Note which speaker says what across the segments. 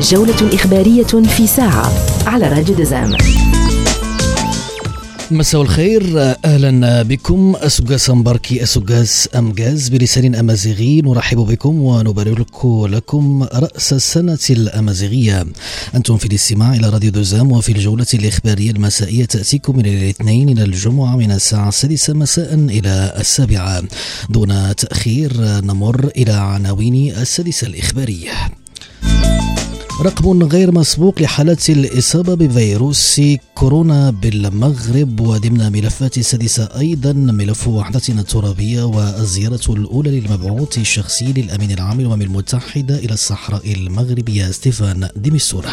Speaker 1: جولة إخبارية في ساعة على راديو دزام.
Speaker 2: مساء الخير أهلا بكم. اسوغاس أمباركي اسوغاس أمجاز بلسان أمازيغي. نرحب بكم ونبارك لكم رأس السنة الأمازيغية. أنتم في الاستماع إلى راديو دوزام وفي الجولة الإخبارية المسائية تأتيكم من الاثنين إلى الجمعة من الساعة السادسة مساء إلى السابعة. دون تأخير نمر إلى عناوين السادسة الإخبارية. رقم غير مسبوق لحالات الإصابة بفيروس كورونا بالمغرب وضمن ملفات السادسة أيضا ملف وحدتنا الترابية والزيارة الأولى للمبعوث الشخصي للأمين العام للأمم المتحدة إلى الصحراء المغربية ستيفان ديميسورا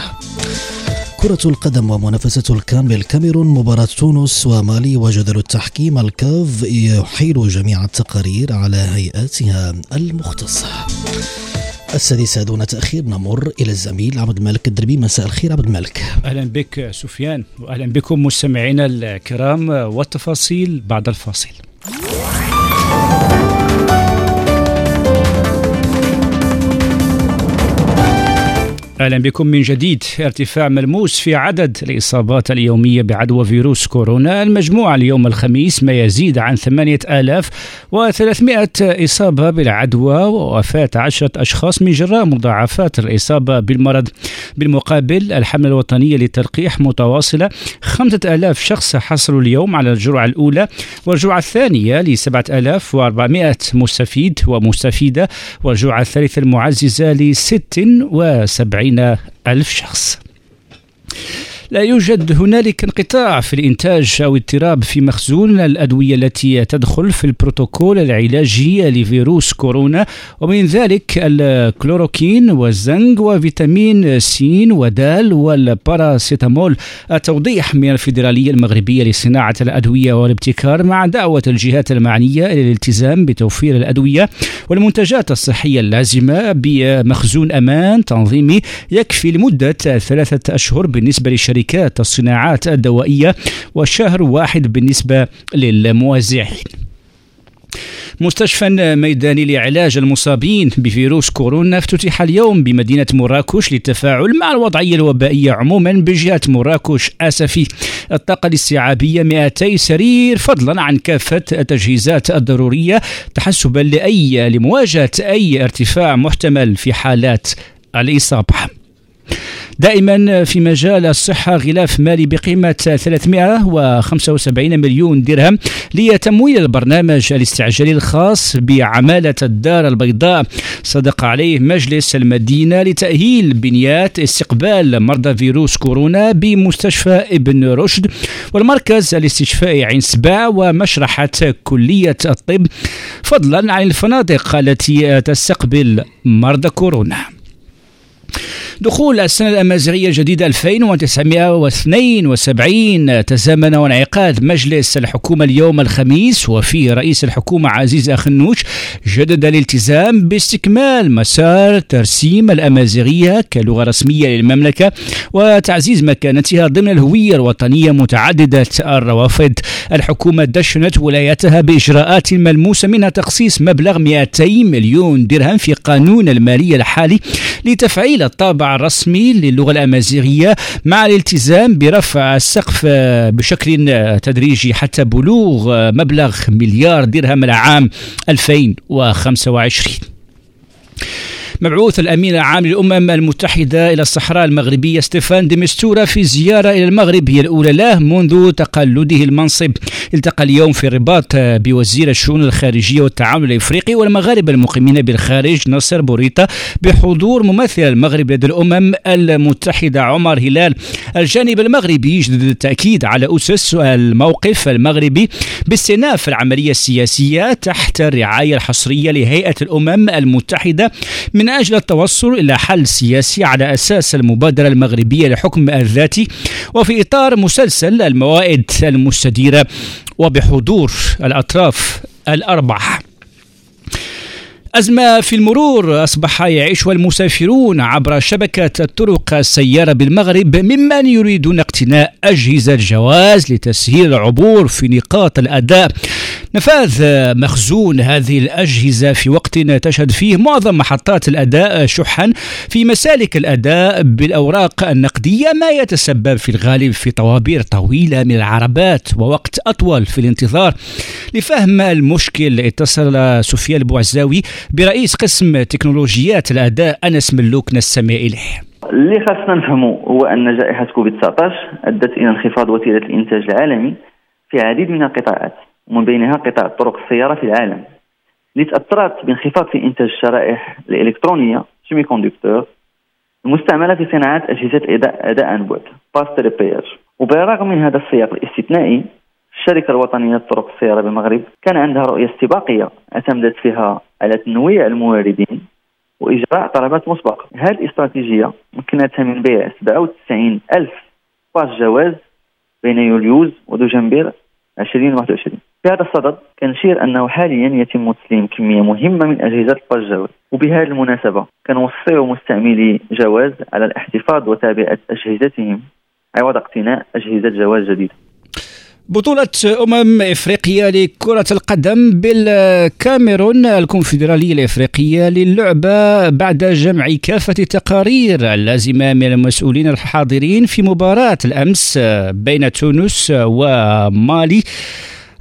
Speaker 2: كرة القدم ومنافسة الكان بالكاميرون مباراة تونس ومالي وجدل التحكيم الكاف يحيل جميع التقارير على هيئاتها المختصة. السادسة دون تأخير نمر إلى الزميل عبد الملك الدربي. مساء الخير عبد الملك.
Speaker 3: أهلا بك سفيان وأهلا بكم مستمعينا الكرام والتفاصيل بعد الفاصل. أهلا بكم من جديد. ارتفاع ملموس في عدد الإصابات اليومية بعدوى فيروس كورونا. المجموع اليوم الخميس ما يزيد عن 8300 إصابة بالعدوى ووفاة عشرة أشخاص من جراء مضاعفات الإصابة بالمرض. بالمقابل الحملة الوطنية للتلقيح متواصلة. 5000 شخص حصلوا اليوم على الجرعة الأولى والجرعة الثانية ل 7400 مستفيد ومستفيدة والجرعة الثالثة المعززة ل 76 ألف شخص. لا يوجد هنالك انقطاع في الإنتاج أو اضطراب في مخزون الأدوية التي تدخل في البروتوكول العلاجي لفيروس كورونا ومن ذلك الكلوروكين والزنك وفيتامين سين ودال والباراسيتامول. التوضيح من الفيدرالية المغربية لصناعة الأدوية والابتكار مع دعوة الجهات المعنية إلى الالتزام بتوفير الأدوية والمنتجات الصحية اللازمة بمخزون أمان تنظيمي يكفي لمدة ثلاثة أشهر بالنسبة لشركات شركات الصناعات الدوائية وشهر واحد بالنسبة للموزعين مستشفى ميداني لعلاج المصابين بفيروس كورونا افتتح اليوم بمدينة مراكش للتفاعل مع الوضعية الوبائية عموما بجهة مراكش أسفي. الطاقة الاستيعابية 200 سرير فضلا عن كافة التجهيزات الضرورية تحسبا لأي لمواجهة أي ارتفاع محتمل في حالات الإصابة. دائما في مجال الصحة غلاف مالي بقيمة 375 مليون درهم لتمويل البرنامج الاستعجالي الخاص بعمالة الدار البيضاء. صدق عليه مجلس المدينة لتأهيل بنيات استقبال مرضى فيروس كورونا بمستشفى ابن رشد والمركز الاستشفائي عين سباع ومشرحة كلية الطب. فضلا عن الفنادق التي تستقبل مرضى كورونا. دخول السنة الأمازيغية الجديدة 2972 تزامن وانعقاد مجلس الحكومة اليوم الخميس وفيه رئيس الحكومة عزيز أخنوش جدد الالتزام باستكمال مسار ترسيم الأمازيغية كلغة رسمية للمملكة وتعزيز مكانتها ضمن الهوية الوطنية متعددة الروافد. الحكومة دشنت ولايتها بإجراءات ملموسة منها تخصيص مبلغ 200 مليون درهم في قانون المالية الحالي لتفعيل الطابع الرسمي للغة الأمازيغية مع الالتزام برفع السقف بشكل تدريجي حتى بلوغ مبلغ مليار درهم العام 2025 مبعوث الأمين العام للأمم المتحدة إلى الصحراء المغربية ستيفان ديمستورا في زيارة إلى المغرب هي الأولى له منذ تقلده المنصب. التقى اليوم في الرباط بوزير الشؤون الخارجية والتعاون الإفريقي والمغاربة المقيمين بالخارج ناصر بوريطة بحضور ممثل المغرب لدى الأمم المتحدة عمر هلال. الجانب المغربي يجدد التأكيد على أسس الموقف المغربي باستئناف العملية السياسية تحت الرعاية الحصرية لهيئة الأمم المتحدة من أجل التوصل إلى حل سياسي على أساس المبادرة المغربية لحكم الذاتي وفي إطار مسلسل الموائد المستديرة وبحضور الأطراف الأربعة. أزمة في المرور أصبح يعيشها المسافرون عبر شبكة الطرق السيارة بالمغرب ممن يريدون اقتناء أجهزة الجواز لتسهيل العبور في نقاط الأداء نفاذ مخزون هذه الأجهزة في وقت تشهد فيه معظم محطات الأداء شحا في مسالك الأداء بالأوراق النقدية ما يتسبب في الغالب في طوابير طويلة من العربات ووقت أطول في الانتظار. لفهم المشكل اتصل سفيان البوعزاوي برئيس قسم تكنولوجيات الأداء أنس ملوك نستمع إليه.
Speaker 4: اللي خاصنا نفهمه هو أن جائحة كوفيد 19 أدت إلى انخفاض وتيرة الإنتاج العالمي في العديد من القطاعات. ومن بينها قطاع طرق السيارة في العالم. اللي تاثرت بانخفاض في إنتاج الشرائح الإلكترونية semi-conducteurs المستعملة في صناعة أجهزة اداء أداء عن بعد باست ريبير وبالرغم من هذا السياق الاستثنائي الشركة الوطنية لطرق السيارة بالمغرب كان عندها رؤية استباقية اعتمدت فيها على تنويع الموردين وإجراء طلبات مسبقة. هذه الاستراتيجية مكنتها من بيع 97 ألف pass جواز بين يوليوز ودجنبر 2021 في هذا الصدد كنشير أنه حاليا يتم تسليم كمية مهمة من أجهزة جواز وبهذه المناسبة كنوصي مستعملي جواز على الاحتفاظ وتابعة أجهزتهم عوض اقتناء أجهزة جواز جديدة
Speaker 3: بطولة أمم إفريقيا لكرة القدم بالكاميرون الكونفدرالية الإفريقية للعبة بعد جمع كافة التقارير اللازمة من المسؤولين الحاضرين في مباراة الأمس بين تونس ومالي.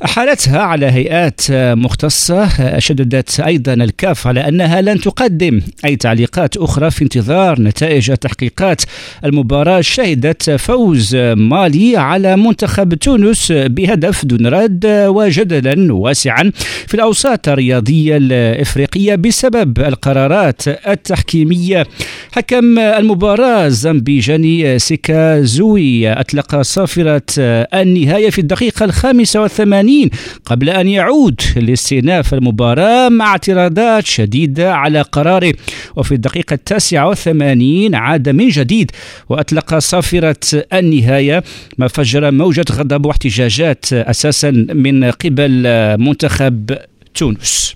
Speaker 3: أحالتها على هيئات مختصة شددت أيضا الكاف على أنها لن تقدم أي تعليقات أخرى في انتظار نتائج تحقيقات المباراة. شهدت فوز مالي على منتخب تونس بهدف دون رد وجدلا واسعا في الأوساط الرياضية الإفريقية بسبب القرارات التحكيمية. حكم المباراة زامبيجاني سيكازوي أطلق صافرة النهاية في الدقيقة الخامسة والثمانين الثمانين قبل أن يعود لاستئناف المباراة مع اعتراضات شديدة على قراره. وفي الدقيقة التاسعة والثمانين عاد من جديد وأطلق صافرة النهاية. ما فجر موجة غضب واحتجاجات أساسا من قبل منتخب تونس.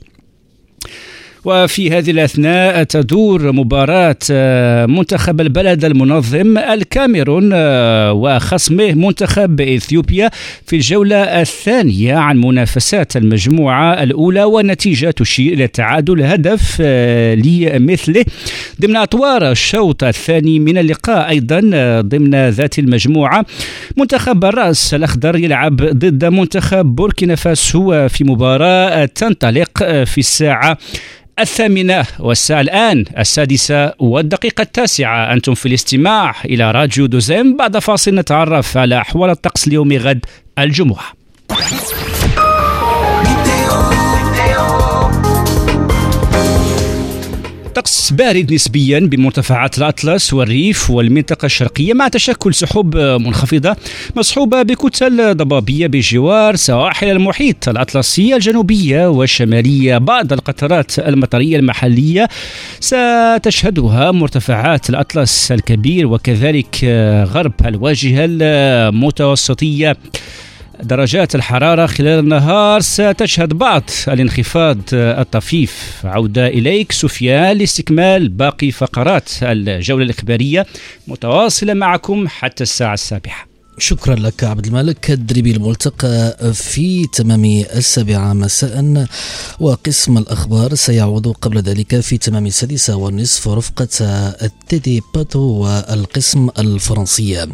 Speaker 3: وفي هذه الأثناء تدور مباراة آه، منتخب البلد المنظم الكاميرون آه، وخصمه منتخب إثيوبيا في الجولة الثانية عن منافسات المجموعة الأولى والنتيجة تشير إلى تعادل هدف آه، لمثله. ضمن أطوار الشوط الثاني من اللقاء أيضا ضمن ذات المجموعة منتخب الرأس الأخضر يلعب ضد منتخب بوركينا فاسو في مباراة تنطلق في الساعة الثامنة والساعة الآن السادسة والدقيقة التاسعة. أنتم في الاستماع إلى راديو دوزيم بعد فاصل نتعرف على أحوال الطقس اليوم غد الجمعة. طقس بارد نسبيا بمرتفعات الأطلس والريف والمنطقة الشرقية مع تشكل سحب منخفضة مصحوبة بكتل ضبابية بجوار سواحل المحيط الأطلسي الجنوبية والشمالية. بعض القطرات المطرية المحلية ستشهدها مرتفعات الأطلس الكبير وكذلك غرب الواجهة المتوسطية. درجات الحرارة خلال النهار ستشهد بعض الانخفاض الطفيف. عودة إليك سفيان لاستكمال باقي فقرات الجولة الإخبارية متواصلة معكم حتى الساعة السابعة.
Speaker 2: شكرا لك عبد الملك. تدريبي الملتقى في تمام السابعة مساء وقسم الأخبار سيعود قبل ذلك في تمام السادسة والنصف رفقة التيدي باتو والقسم الفرنسية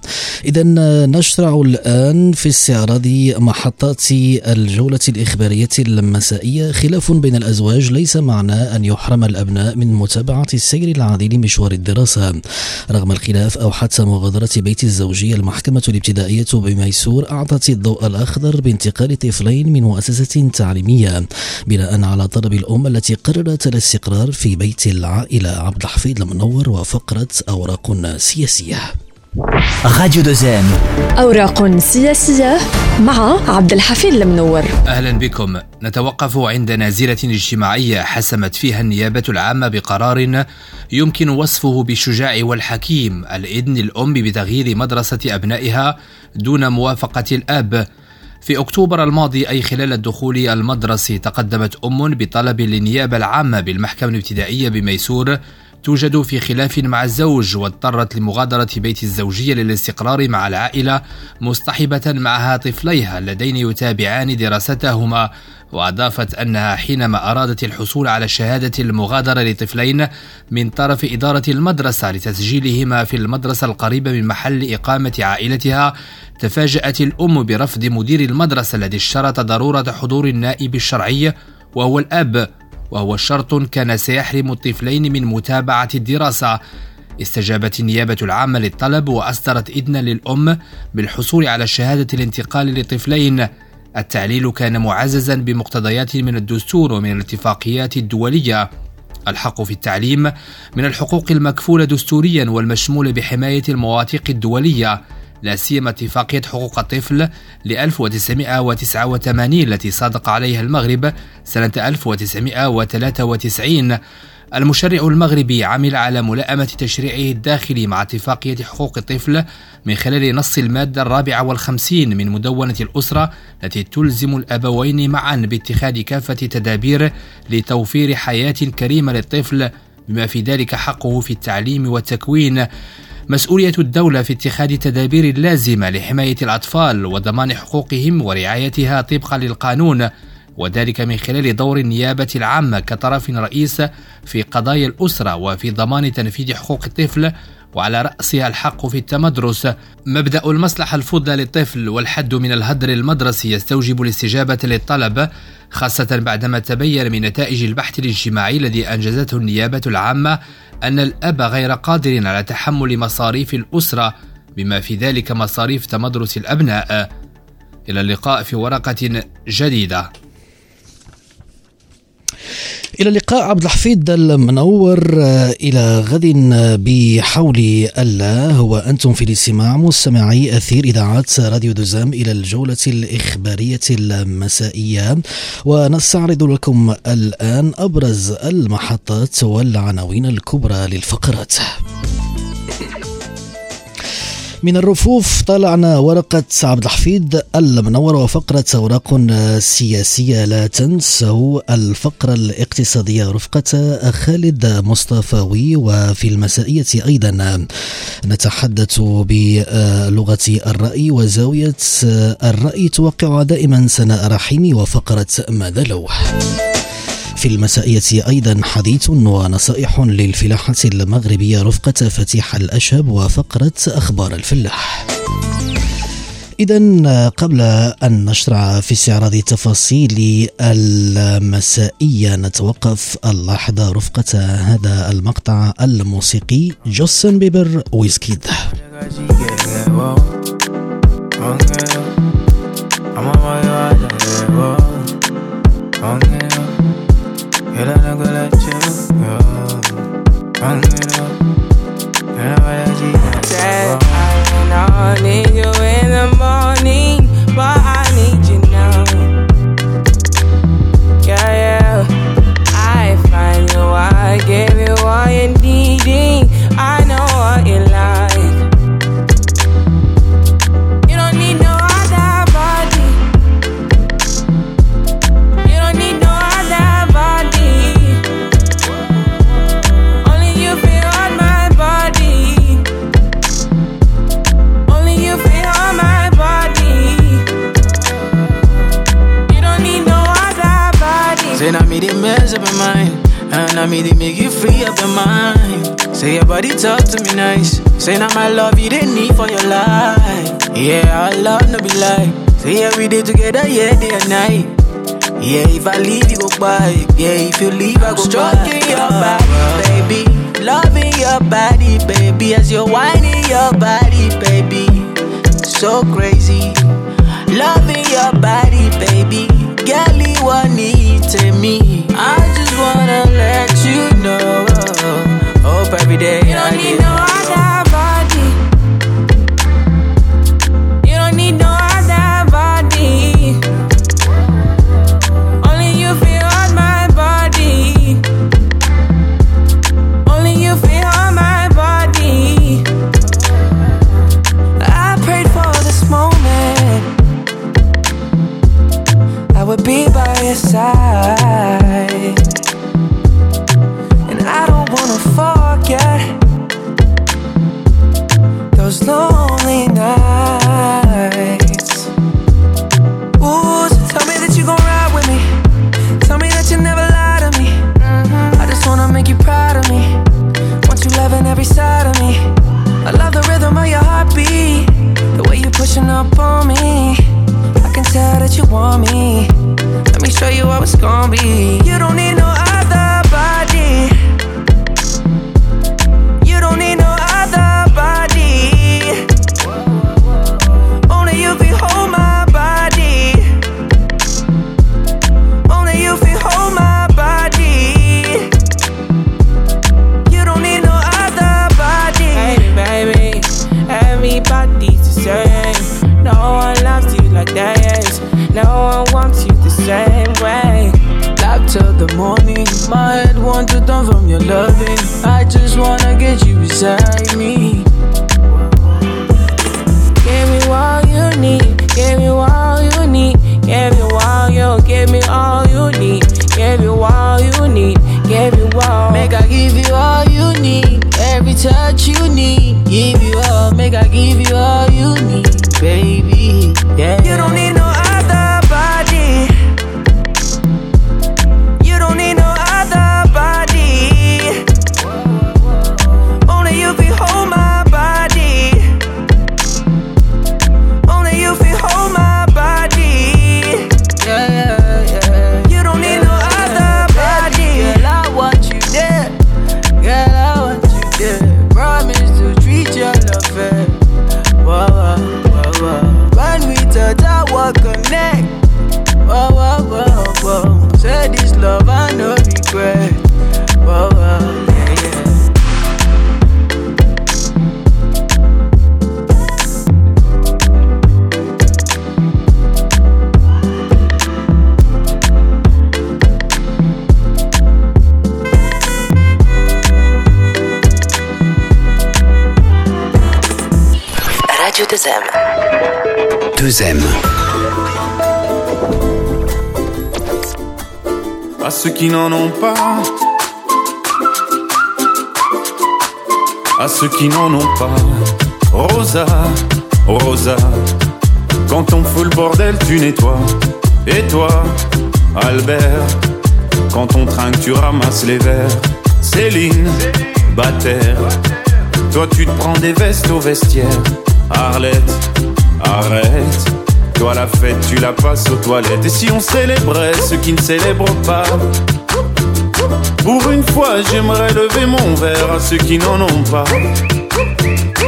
Speaker 2: إذا نشرع الآن في استعراض محطات الجولة الإخبارية المسائية. خلاف بين الأزواج ليس معنى أن يحرم الأبناء من متابعة السير العادي لمشوار الدراسة. رغم الخلاف أو حتى مغادرة بيت الزوجية المحكمة الابتدائية الابتدائية بميسور أعطت الضوء الأخضر بانتقال طفلين من مؤسسة تعليمية بناء على طلب الأم التي قررت الاستقرار في بيت العائلة. عبد الحفيظ المنور وفقرة أوراق سياسية.
Speaker 5: راديو دوزيم أوراق سياسية مع عبد الحفيظ المنور.
Speaker 6: أهلا بكم. نتوقف عند نازلة اجتماعية حسمت فيها النيابة العامة بقرار يمكن وصفه بالشجاع والحكيم الإذن الأم بتغيير مدرسة أبنائها دون موافقة الأب. في أكتوبر الماضي أي خلال الدخول المدرسي تقدمت أم بطلب للنيابة العامة بالمحكمة الابتدائية بميسور توجد في خلاف مع الزوج واضطرت لمغادرة بيت الزوجية للاستقرار مع العائلة مصطحبة معها طفليها اللذين يتابعان دراستهما. وأضافت أنها حينما أرادت الحصول على شهادة المغادرة لطفلين من طرف إدارة المدرسة لتسجيلهما في المدرسة القريبة من محل إقامة عائلتها تفاجأت الأم برفض مدير المدرسة الذي اشترط ضرورة حضور النائب الشرعي وهو الأب. وهو شرط كان سيحرم الطفلين من متابعة الدراسة. استجابت النيابة العامة للطلب وأصدرت إذنا للأم بالحصول على شهادة الانتقال للطفلين. التعليل كان معززا بمقتضيات من الدستور ومن الاتفاقيات الدولية. ألحق في التعليم من الحقوق المكفولة دستوريا والمشمولة بحماية المواثيق الدولية. لا سيما اتفاقية حقوق الطفل ل 1989 التي صادق عليها المغرب سنة 1993 المشرع المغربي عمل على ملائمة تشريعه الداخلي مع اتفاقية حقوق الطفل من خلال نص المادة الرابعة والخمسين من مدونة الأسرة التي تلزم الأبوين معا باتخاذ كافة تدابير لتوفير حياة كريمة للطفل بما في ذلك حقه في التعليم والتكوين. مسؤولية الدولة في اتخاذ تدابير لازمة لحماية الأطفال وضمان حقوقهم ورعايتها طبقا للقانون وذلك من خلال دور النيابة العامة كطرف رئيس في قضايا الأسرة وفي ضمان تنفيذ حقوق الطفل وعلى رأسها الحق في التمدرس. مبدأ المصلحة الفضلى للطفل والحد من الهدر المدرسي يستوجب الاستجابة للطلب خاصة بعدما تبين من نتائج البحث الاجتماعي الذي أنجزته النيابة العامة أن الأب غير قادر على تحمل مصاريف الأسرة بما في ذلك مصاريف تمدرس الأبناء. إلى اللقاء في ورقة جديدة.
Speaker 2: إلى اللقاء عبد الحفيظ المنور إلى غد بحول الله وأنتم في الاستماع مستمعي أثير إذاعات راديو دوزام إلى الجولة الإخبارية المسائية ونستعرض لكم الآن أبرز المحطات والعناوين الكبرى للفقرات. من الرفوف طالعنا ورقة عبد الحفيظ المنور وفقرة أوراق سياسية. لا تنسوا الفقرة الاقتصادية رفقة خالد مصطفاوي وفي المسائية أيضا نتحدث بلغة الرأي وزاوية الرأي. توقع دائما سناء رحيمي وفقرة ماذا لو؟ في المسائية أيضا حديث ونصائح للفلاحة المغربية رفقة فتيح الأشهب وفقرة أخبار الفلاح. إذا قبل أن نشرع في استعراض تفاصيل المسائية نتوقف اللحظة رفقة هذا المقطع الموسيقي جوستن بيبر ويسكيد I'm You Said I need you in the morning, Made it make you free up your mind. Say your body talk to me nice. Say now my love you didn't need for your life. Yeah, I love no be lie. Say every day together, yeah, day and night. Yeah, if I leave, you go by. Yeah, if you leave, I go Stroking your body, baby. Loving your body, baby. As you're whining your body, baby. So crazy. Loving your body, baby. What need to me? I wanna let you know.
Speaker 7: Qui n'en ont pas. À ceux qui n'en ont pas. Rosa, Rosa. Quand on fout le bordel, tu nettoies. Et toi, Albert. Quand on trinque, tu ramasses les verres. Céline, Bataire. Toi, tu te prends des vestes au vestiaire. Arlette, arrête. Toi, la fête, tu la passes aux toilettes. Et si on célébrait ceux qui ne célèbrent pas? Pour une fois, j'aimerais lever mon verre à ceux qui n'en ont pas.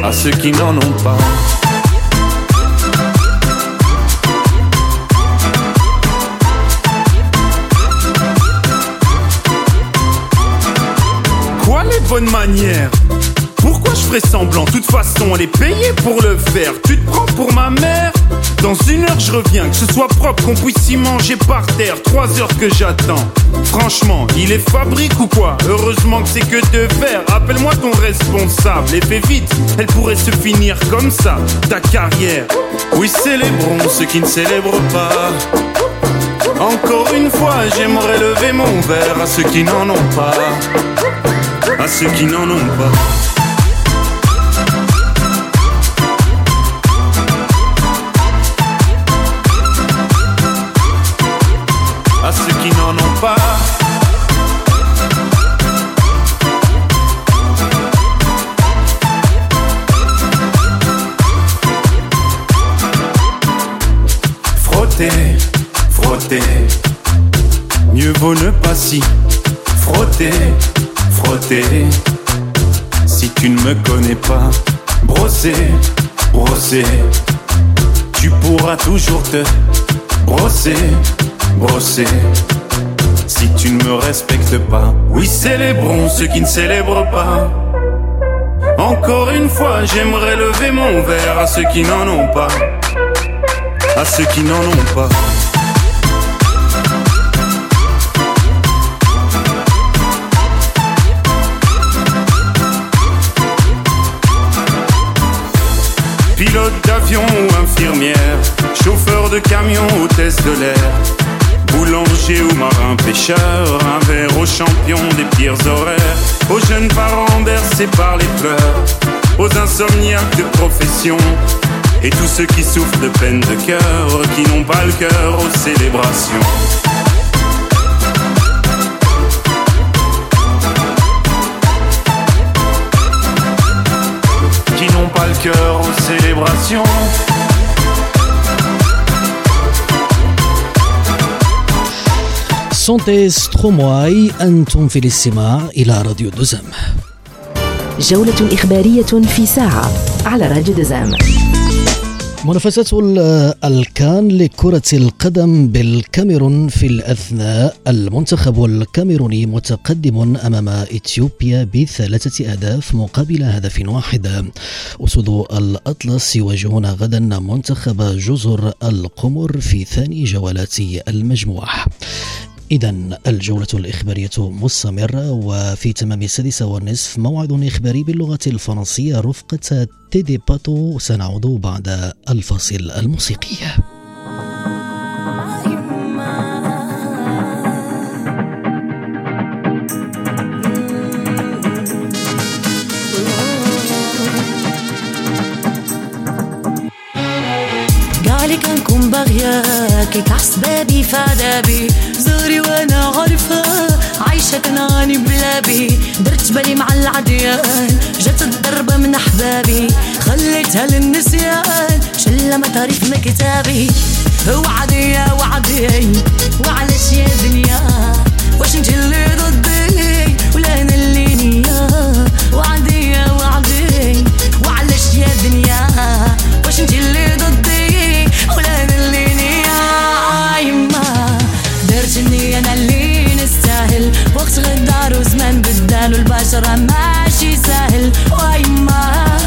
Speaker 7: À ceux qui n'en ont pas. Quoi les bonnes manières? Ferais semblant toute façon, elle est payée pour le faire. Tu te prends pour ma mère Dans une heure, je reviens. Que ce soit propre, qu'on puisse y manger par terre. Trois heures que j'attends. Franchement, il est fabrique ou quoi? Heureusement que c'est que de faire. Appelle-moi ton responsable et fais vite. Elle pourrait se finir comme ça, ta carrière. Oui, célébrons ceux qui ne célèbrent pas. Encore une fois, j'aimerais lever mon verre à ceux qui n'en ont pas. À ceux qui n'en ont pas. Qui n'en ont pas. Frotter, frotter, mieux vaut ne pas si frotter, frotter. Si tu ne me connais pas, brosser, brosser, tu pourras toujours te brosser brosser. Si tu ne me respectes pas, oui, célébrons ceux qui ne célèbrent pas. Encore une fois, j'aimerais lever mon verre à ceux qui n'en ont pas. À ceux qui n'en ont pas. Pilote d'avion ou infirmière, chauffeur de camion, hôtesse de l'air. Boulanger ou marin pêcheur, un verre aux champions des pires horaires, aux jeunes parents bercés par les pleurs, aux insomniaques de profession et tous ceux qui souffrent de peine de cœur, qui n'ont pas le cœur aux célébrations. Qui n'ont pas le cœur aux célébrations.
Speaker 2: Santé Stromae أنتم في الاستماع إلى راديو دوزام
Speaker 1: جولة إخبارية في ساعة على راديو دوزام
Speaker 2: منافسات الكان لكرة القدم بالكاميرون في الأثناء. المنتخب الكاميروني متقدم أمام إثيوبيا بثلاثة أهداف مقابل هدف واحد. أسود الأطلس يواجهون غدا منتخب جزر القمر في ثاني جولات المجموعة. إذا الجولة الإخبارية مستمرة وفي تمام السادسة والنصف موعد إخباري باللغة الفرنسية رفقة تيدي باتو. سنعود بعد الفاصل الموسيقي.
Speaker 8: باغياك كعسبابي فادابي. زوري وأنا عارفة عايشة تناني بلابي. درت بالي مع العديان جت الضربة من أحبابي. خليتها للنسيان شلة ما تعرف من كتابي. وعدي يا وعدي وعلاش يا دنيا؟ واش انت اللي ضدي؟ وزمان بدال والبشرة ماشي سهل. ويما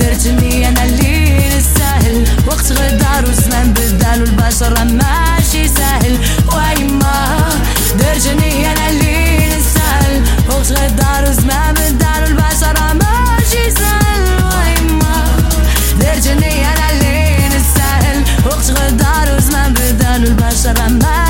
Speaker 8: درتني أنا اللي نستاهل وقت غدار وزمان بدال والبشرة ماشي سهل. ويما درتني أنا اللي نستاهل وقت غدار وزمان بدال والبشرة ماشي سهل. ويما درتني أنا اللي نستاهل وقت غدار وزمان بدال والبشرة ماشي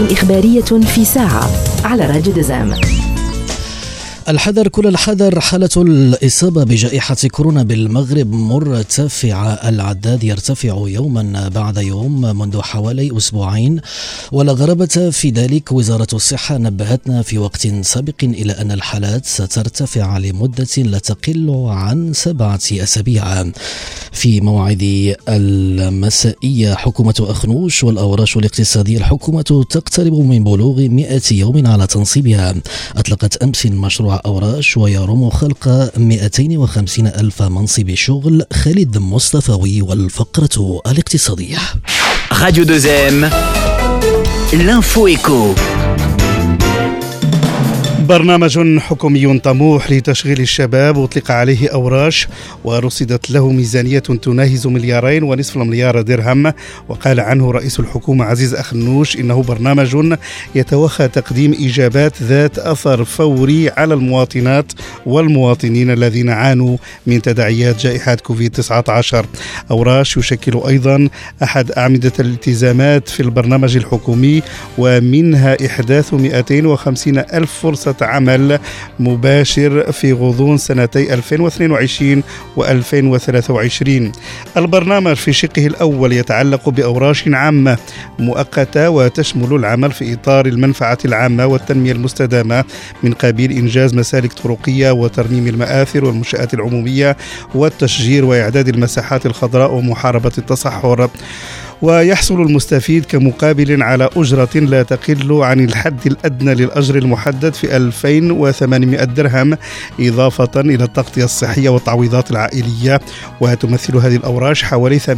Speaker 1: إخبارية في ساعة على راديو دزام.
Speaker 2: الحذر كل الحذر حالة الإصابة بجائحة كورونا بالمغرب مرتفعة. العداد يرتفع يوما بعد يوم منذ حوالي أسبوعين ولا غرابة في ذلك. وزارة الصحة نبهتنا في وقت سابق إلى أن الحالات سترتفع لمدة لا تقل عن سبعة أسابيع. في موعد المسائية حكومة أخنوش والأوراش الاقتصادية الحكومة تقترب من بلوغ 100 يوم على تنصيبها. أطلقت أمس مشروع أوراش ويرم خلق 250 ألف منصب شغل خالد مصطفوي والفقرة الاقتصادية
Speaker 9: Radio 2M, l'info écho.
Speaker 10: برنامج حكومي طموح لتشغيل الشباب أطلق عليه أوراش ورصدت له ميزانية تناهز مليارين ونصف المليار درهم. وقال عنه رئيس الحكومة عزيز أخنوش إنه برنامج يتوخى تقديم إجابات ذات أثر فوري على المواطنات والمواطنين الذين عانوا من تداعيات جائحة كوفيد 19 أوراش يشكل أيضا أحد أعمدة الالتزامات في البرنامج الحكومي ومنها إحداث 250 ألف فرصة عمل مباشر في غضون سنتي 2022 و2023 البرنامج في شقه الأول يتعلق بأوراش عامة مؤقتة وتشمل العمل في إطار المنفعة العامة والتنمية المستدامة من قبيل إنجاز مسالك طرقية وترميم المآثر والمنشآت العمومية والتشجير وإعداد المساحات الخضراء ومحاربة التصحر. ويحصل المستفيد كمقابل على أجرة لا تقل عن الحد الأدنى للأجر المحدد في 2800 درهم إضافة إلى التغطية الصحية والتعويضات العائلية. وتمثل هذه الأوراش حوالي 80%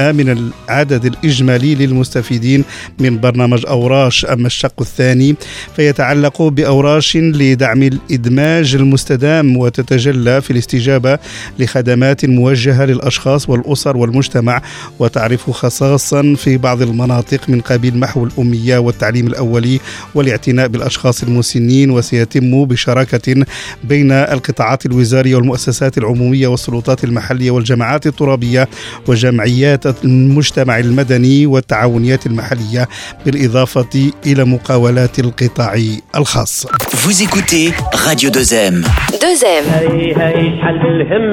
Speaker 10: من العدد الإجمالي للمستفيدين من برنامج أوراش أما الشق الثاني فيتعلق بأوراش لدعم الإدماج المستدام وتتجلى في الاستجابة لخدمات موجهة للأشخاص والأسر والمجتمع وتعرف خصاصا في بعض المناطق من قبيل محو الأمية والتعليم الأولي والاعتناء بالأشخاص المسنين وسيتم بشراكة بين القطاعات الوزارية والمؤسسات العمومية والسلطات المحلية والجماعات الترابية وجمعيات المجتمع المدني والتعاونيات المحلية بالإضافة إلى مقاولات القطاع الخاص
Speaker 9: Vous écoutez Radio 2M.
Speaker 11: 2M.
Speaker 12: هي هي شحال الهم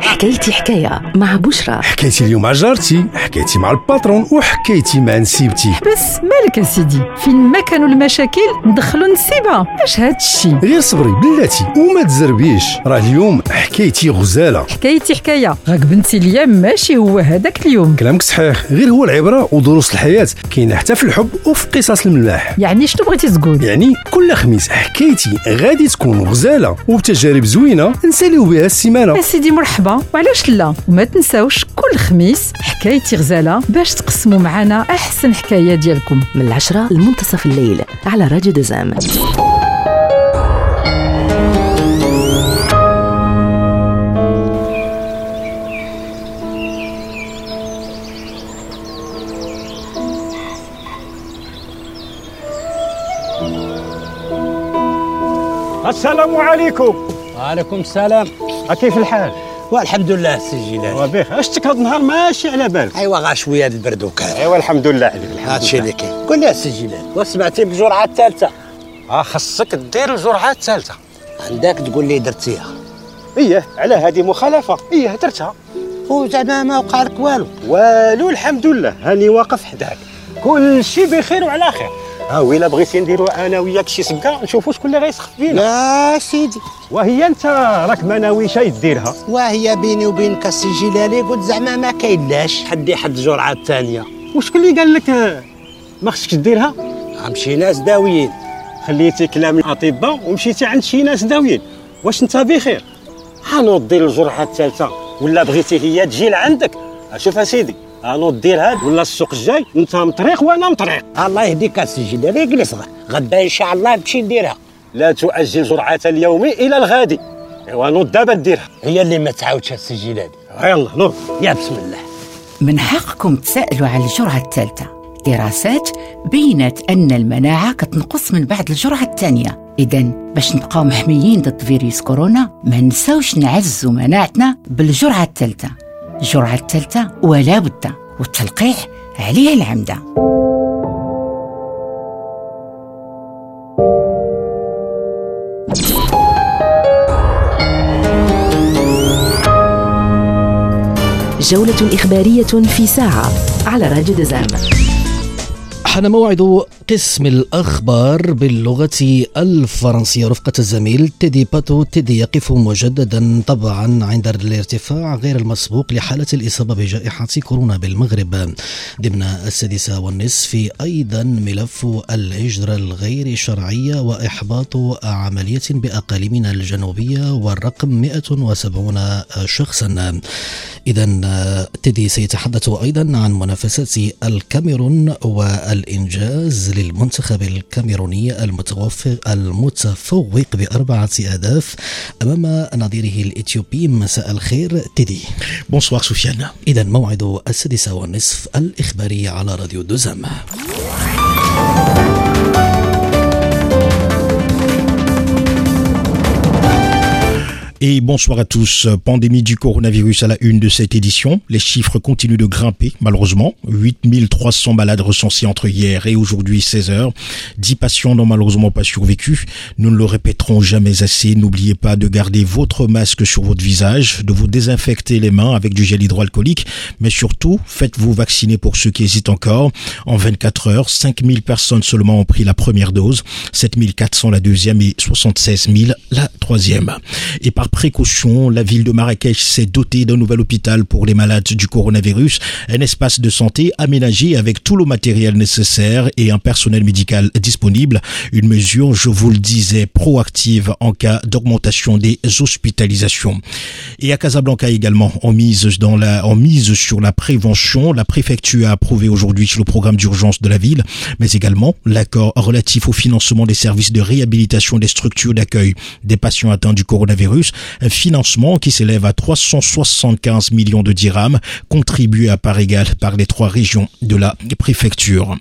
Speaker 1: حكايتي حكاية مع بشرى.
Speaker 13: حكايتي اليوم مع جارتي حكايتي مع الباترون وحكايتي مع نسيبتي.
Speaker 14: بس مالك سيدي؟ فين ما كانوا المشاكل ندخلوا نسيبها. اش هاد الشيء
Speaker 13: غير صبري بلاتي وما تزربيش. راه اليوم حكايتي غزالة.
Speaker 14: حكايتي حكاية. راك بنتي اليوم ماشي هو هذاك اليوم.
Speaker 13: كلامك صحيح. غير هو العبرة ودروس الحياة. كاينة حتى في الحب وفي قصص الملاح.
Speaker 14: يعني شنو بغيتي تقول؟
Speaker 13: يعني كل خميس حكايتي غادي تكون غزالة وبتجارب زوينة نساليو بها السيمانة.
Speaker 14: سيدي مرحبا وعلاش لا؟ وما تنساوش كل خميس حكايتي غزالة باش تقسموا معنا أحسن حكاية ديالكم.
Speaker 1: من العشرة لمنتصف الليل على راديو دزام
Speaker 15: السلام عليكم.
Speaker 16: وعليكم السلام.
Speaker 15: كيف الحال؟
Speaker 16: والحمد لله سي جلال
Speaker 15: وبخ اشتك هذا النهار ماشي على بالك؟
Speaker 16: أيوا غا شوية البرد وكذا
Speaker 15: أيوا الحمد لله عليك الحمد
Speaker 16: هادشي اللي كاين. قول لي سي جلال وسمعتي بالجرعة الثالثة؟
Speaker 15: آه خصك دير الجرعة الثالثة.
Speaker 16: عندك تقول لي درتيها.
Speaker 15: إيه على هذه مخالفة. إيه درتها.
Speaker 16: وزعما ما وقع لك والو.
Speaker 15: والو الحمد لله هاني واقف حداك. كل شيء بخير وعلى خير. ها ويلا بغيتي نديروا أنا وياك شي سكه نشوفوا شكون اللي غيسخف فينا.
Speaker 16: يا سيدي.
Speaker 15: وهي أنت راك ما ناويش ديرها؟
Speaker 16: وهي بيني وبينك السي جلالي قلت زعما ما كاين لاش. حدي حد الجرعه الثانية
Speaker 15: وشكون اللي قال لك ما خصكش ديرها؟
Speaker 16: غير شي ناس داويين.
Speaker 15: خليتي كلام الأطباء ومشيتي عند شي ناس داويين. واش أنت بخير؟ حنوض دير الجرعة الثالثة. ولا بغيتي هي تجي لعندك؟ شوف اسيدي انوض دير هاد ولا السوق الجاي؟ انت مطريق وأنا مطريق
Speaker 16: الله يهديك السي جلالي اجلس غدا إن شاء الله نمشي نديرها.
Speaker 15: لا تؤجل جرعه اليومي إلى الغد إيوا نوض دابا ديرها.
Speaker 16: هي اللي ما تعاودش السي جلالي
Speaker 15: يلا نوض.
Speaker 16: يا بسم الله.
Speaker 17: من حقكم تسألوا على الجرعة الثالثة. دراسات بينت أن المناعة كتنقص من بعد الجرعة الثانية. إذا باش نبقاو محميين ضد فيروس كورونا ما نساوش نعزوا مناعتنا بالجرعة الثالثة. الجرعة الثالثة ولا بد والتلقيح عليها العمدة.
Speaker 1: جولة إخبارية في ساعة على راديو دزام.
Speaker 2: حان موعد قسم الأخبار باللغة الفرنسية. رفقة الزميل تيدي باتو. تيدي يقف مجددا طبعا عند الارتفاع غير المسبوق لحالة الإصابة بجائحة كورونا بالمغرب. ضمن السادسة والنصف أيضا ملف الهجرة الغير شرعية وإحباط عملية بأقاليمنا الجنوبية والرقم 170 شخصا. إذا تيدي سيتحدث أيضا عن منافسات الكاميرون والإنجاز للمنتخب الكاميروني المتوفق المتفوق بأربعة أهداف أمام نظيره الإثيوبي. مساء الخير تيدي.
Speaker 18: بونسوار سفيان
Speaker 2: إذا موعد السادسة والنصف الإخباري على راديو دوزام.
Speaker 11: Et bonsoir à tous. Pandémie du coronavirus à la une de cette édition. Les chiffres continuent de grimper, malheureusement. 8300 malades recensés entre hier et aujourd'hui 16 heures. 10 patients n'ont malheureusement pas survécu. Nous ne le répéterons jamais assez. N'oubliez pas de garder votre masque sur votre visage, de vous désinfecter les mains avec du gel hydroalcoolique, mais surtout, faites-vous vacciner pour ceux qui hésitent encore. En 24 heures, 5000 personnes seulement ont pris la première dose, 7400 la deuxième et 76 000 la troisième. Et par précaution, la ville de Marrakech s'est dotée d'un nouvel hôpital pour les malades du coronavirus, un espace de santé aménagé avec tout le matériel nécessaire et un personnel médical disponible. Une mesure, je vous le disais, proactive en cas d'augmentation des hospitalisations. Et à Casablanca également, on mise dans la, mise sur la prévention. La préfecture a approuvé aujourd'hui le programme d'urgence de la ville, mais également l'accord relatif au financement des services de réhabilitation des structures d'accueil des patients atteints du coronavirus, financement qui s'élève à 375 millions de dirhams, contribué à part égale par les trois régions de la préfecture.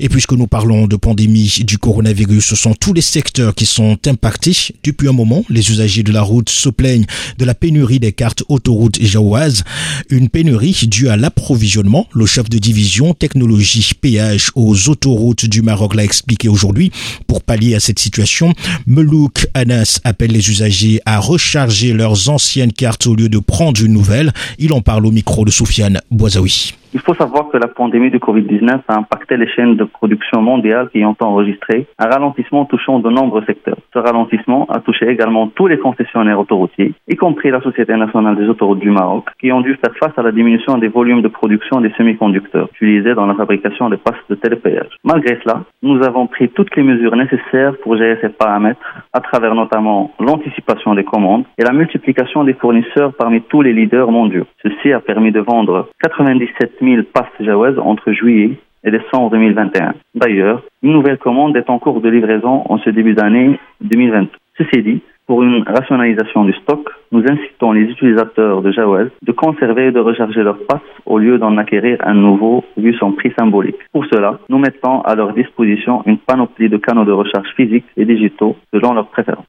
Speaker 11: Et puisque nous parlons de pandémie du coronavirus, ce sont tous les secteurs qui sont impactés. Depuis un moment, les usagers de la route se plaignent de la pénurie des cartes autoroutes jaouazes, une pénurie due à l'approvisionnement. Le chef de division technologie péage aux autoroutes du Maroc l'a expliqué aujourd'hui. Pour pallier à cette situation, Melouk Anas appelle les usagers à recharger leurs anciennes cartes au lieu de prendre une nouvelle. Il en parle au micro de Soufiane Boisaoui.
Speaker 4: Il faut savoir que la pandémie de Covid-19 a impacté les chaînes de production mondiales qui ont enregistré un ralentissement touchant de nombreux secteurs. Ce ralentissement a touché également tous les concessionnaires autoroutiers, y compris la Société nationale des autoroutes du Maroc, qui ont dû faire face à la diminution des volumes de production des semi-conducteurs utilisés dans la fabrication des passes de télépéage. Malgré cela, nous avons pris toutes les mesures nécessaires pour gérer ces paramètres, à travers notamment l'anticipation des commandes et la multiplication des fournisseurs parmi tous les leaders mondiaux. Ceci a permis de vendre 97 000 passes Jawaz entre juillet et décembre 2021. D'ailleurs, une nouvelle commande est en cours de livraison en ce début d'année 2020. Ceci dit, pour une rationalisation du stock, nous incitons les utilisateurs de Jawaz de conserver et de recharger leurs passes au lieu d'en acquérir un nouveau vu son prix symbolique. Pour cela, nous mettons à leur disposition une panoplie de canaux de recharge physiques et digitaux selon leurs préférences.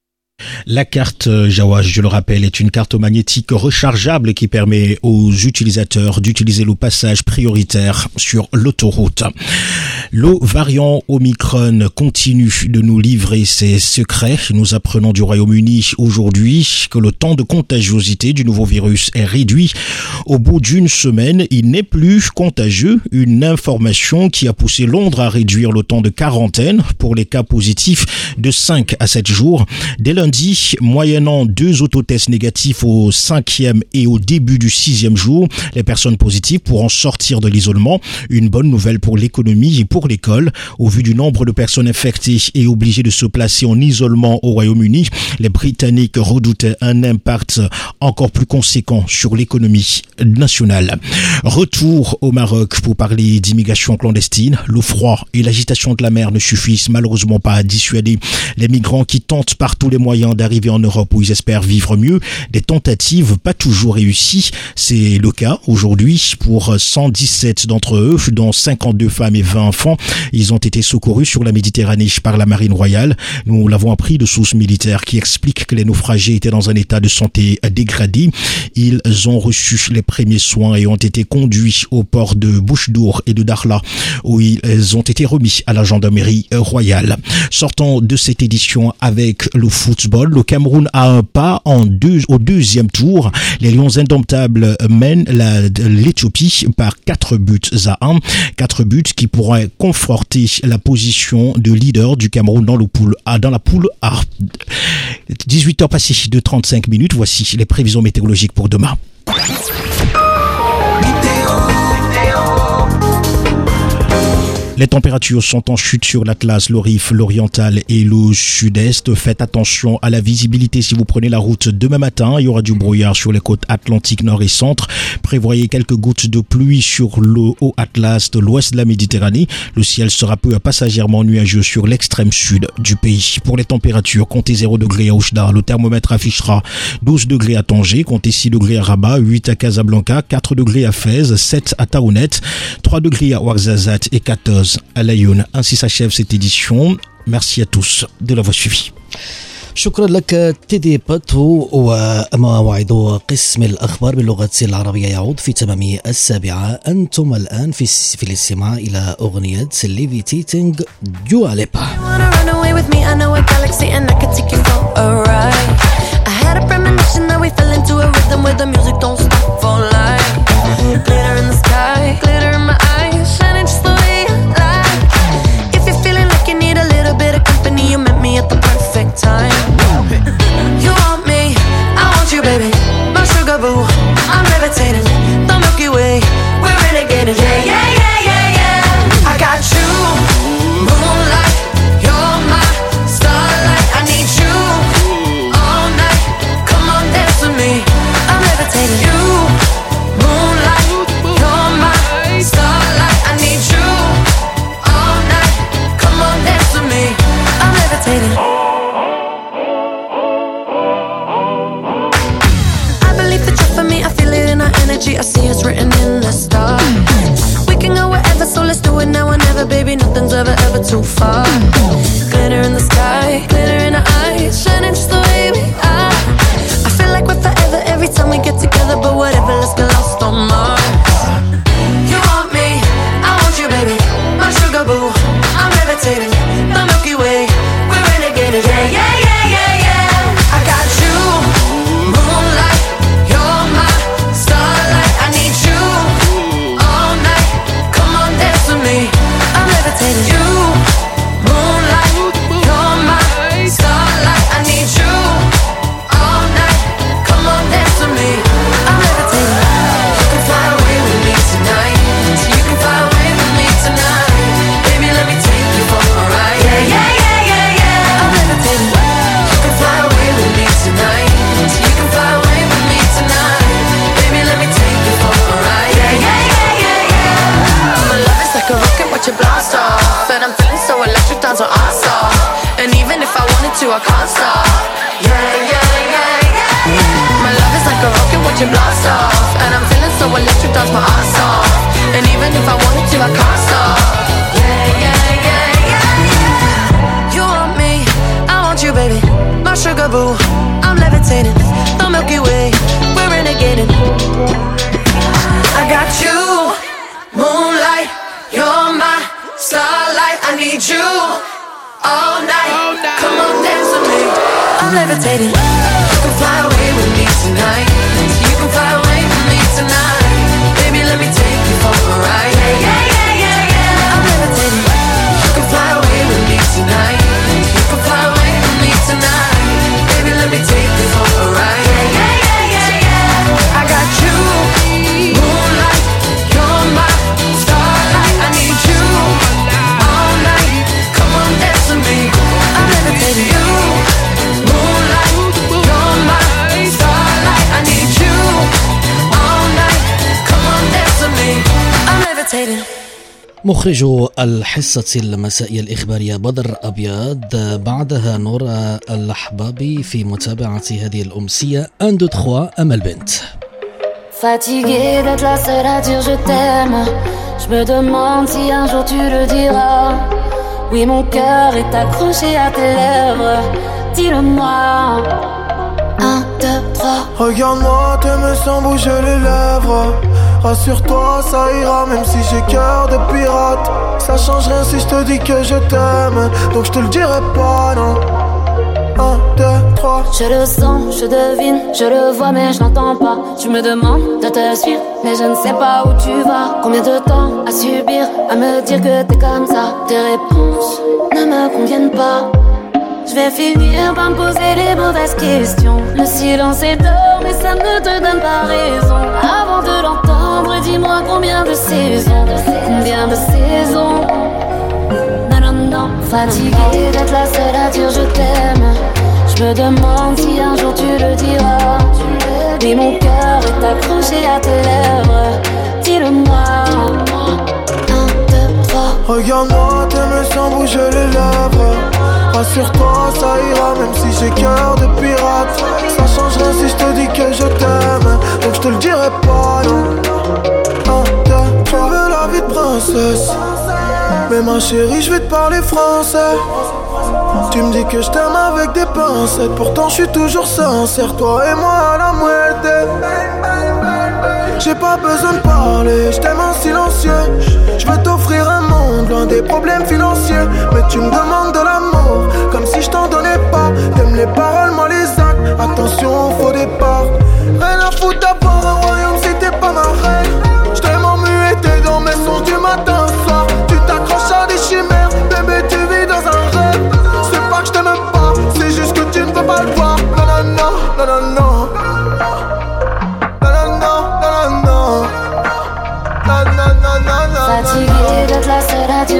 Speaker 11: La carte euh, Jawaz, je le rappelle, est une carte magnétique rechargeable qui permet aux utilisateurs d'utiliser le passage prioritaire sur l'autoroute. Le variant Omicron continue de nous livrer ses secrets. Nous apprenons du Royaume-Uni aujourd'hui que le temps de contagiosité du nouveau virus est réduit. Au bout d'une semaine, il n'est plus contagieux. Une information qui a poussé Londres à réduire le temps de quarantaine pour les cas positifs de 5 à 7 jours. Dès lundi, moyennant deux autotests négatifs au cinquième et au début du sixième jour, les personnes positives pourront sortir de l'isolement. Une bonne nouvelle pour l'économie et pour l'école. Au vu du nombre de personnes infectées et obligées de se placer en isolement au Royaume-Uni, les Britanniques redoutaient un impact encore plus conséquent sur l'économie nationale. Retour au Maroc pour parler d'immigration clandestine. Le froid et l'agitation de la mer ne suffisent malheureusement pas à dissuader les migrants qui tentent par tous les moyens d'arriver en Europe où ils espèrent vivre mieux. Des tentatives pas toujours réussies. C'est le cas aujourd'hui pour 117 d'entre eux, dont 52 femmes et 20 enfants. Ils ont été secourus sur la Méditerranée par la Marine royale. Nous l'avons appris de sources militaires qui expliquent que les naufragés étaient dans un état de santé dégradé. Ils ont reçu les premiers soins et ont été conduits au port de Bouchedour et de Darla où ils ont été remis à la gendarmerie royale. Sortant de cette édition avec le football, le Cameroun a un pas en deux, au deuxième tour. Les Lions indomptables mènent l'Éthiopie par 4 buts à 1. 4 buts qui pourraient conforter la position de leader du Cameroun dans, le pool A, dans la poule A. 18h passées de 35 minutes, voici les prévisions météorologiques pour demain. Les températures sont en chute sur l'Atlas, le Rif, l'Oriental et le Sud-Est. Faites attention à la visibilité si vous prenez la route demain matin. Il y aura du brouillard sur les côtes atlantiques nord et centre. Prévoyez quelques gouttes de pluie sur le haut Atlas de l'ouest de la Méditerranée. Le ciel sera peu passagèrement nuageux sur l'extrême sud du pays. Pour les températures, comptez 0 degrés à Oujda. Le thermomètre affichera 12 degrés à Tanger, comptez 6 degrés à Rabat, 8 à Casablanca, 4 degrés à Fès, 7 à Taounet, 3 degrés à Ouarzazate et 14 à Laâyoune. Ainsi s'achève cette édition. Merci à tous de l'avoir suivi.
Speaker 19: شكرا لك تيدي باتو وأما موعد قسم الأخبار باللغة العربية يعود في تمام السابعة أنتم الآن في, في الاستماع إلى أغنية Levitating Dua Lipa you met me at the perfect time. You want me, I want you, baby. My sugar boo, I'm levitating. I'm levitating. The Milky Way, we're renegading. I got you, moonlight, you're my starlight. I need you all night. Come on, dance with me. I'm levitating. مخرج الحصة المسائية الإخبارية بدر أبيض بعدها نورا الأحبابي في متابعة هذه الأمسية. أن دو تخوا
Speaker 8: أم البنت؟ Regarde-moi, te me
Speaker 18: sens bouger les lèvres. Rassure-toi, ça ira, même si j'ai cœur de pirate. Ça change rien si je te dis que je t'aime. Donc je te le dirai pas, non. Un, deux, trois.
Speaker 8: Je le sens, je devine, je le vois, mais je n'entends pas. Tu me demandes de te suivre, mais je ne sais pas où tu vas. Combien de temps à subir, à me dire que t'es comme ça? Tes réponses ne me conviennent pas. Je vais finir par me poser les mauvaises questions. Le silence est d'or, mais ça ne te donne pas raison. Dis-moi combien de saisons, combien de saisons. Non, non, non, fatigué d'être la seule à dire je t'aime. Je me demande si un jour tu le diras. Mais mon cœur est accroché à tes lèvres. Dis-le-moi.
Speaker 18: Regarde-moi, t'aimes sans bouger les lèvres. Rassure-toi, ça ira, même si j'ai cœur de pirate. Ça change rien si je te dis que je t'aime. Donc je te le dirai pas, non. Trois. Je veux la vie de princesse. Mais ma chérie, je vais te parler français.
Speaker 20: Tu me dis que je t'aime avec des pincettes, pourtant je suis toujours sincère, toi et moi à la moitié. J'ai pas besoin de parler, je t'aime en silencieux. Je veux t'offrir un monde loin des problèmes financiers. Mais tu me demandes de l'amour, comme si je t'en donnais pas. T'aimes les paroles, moi les actes. Attention au faux départ. Rien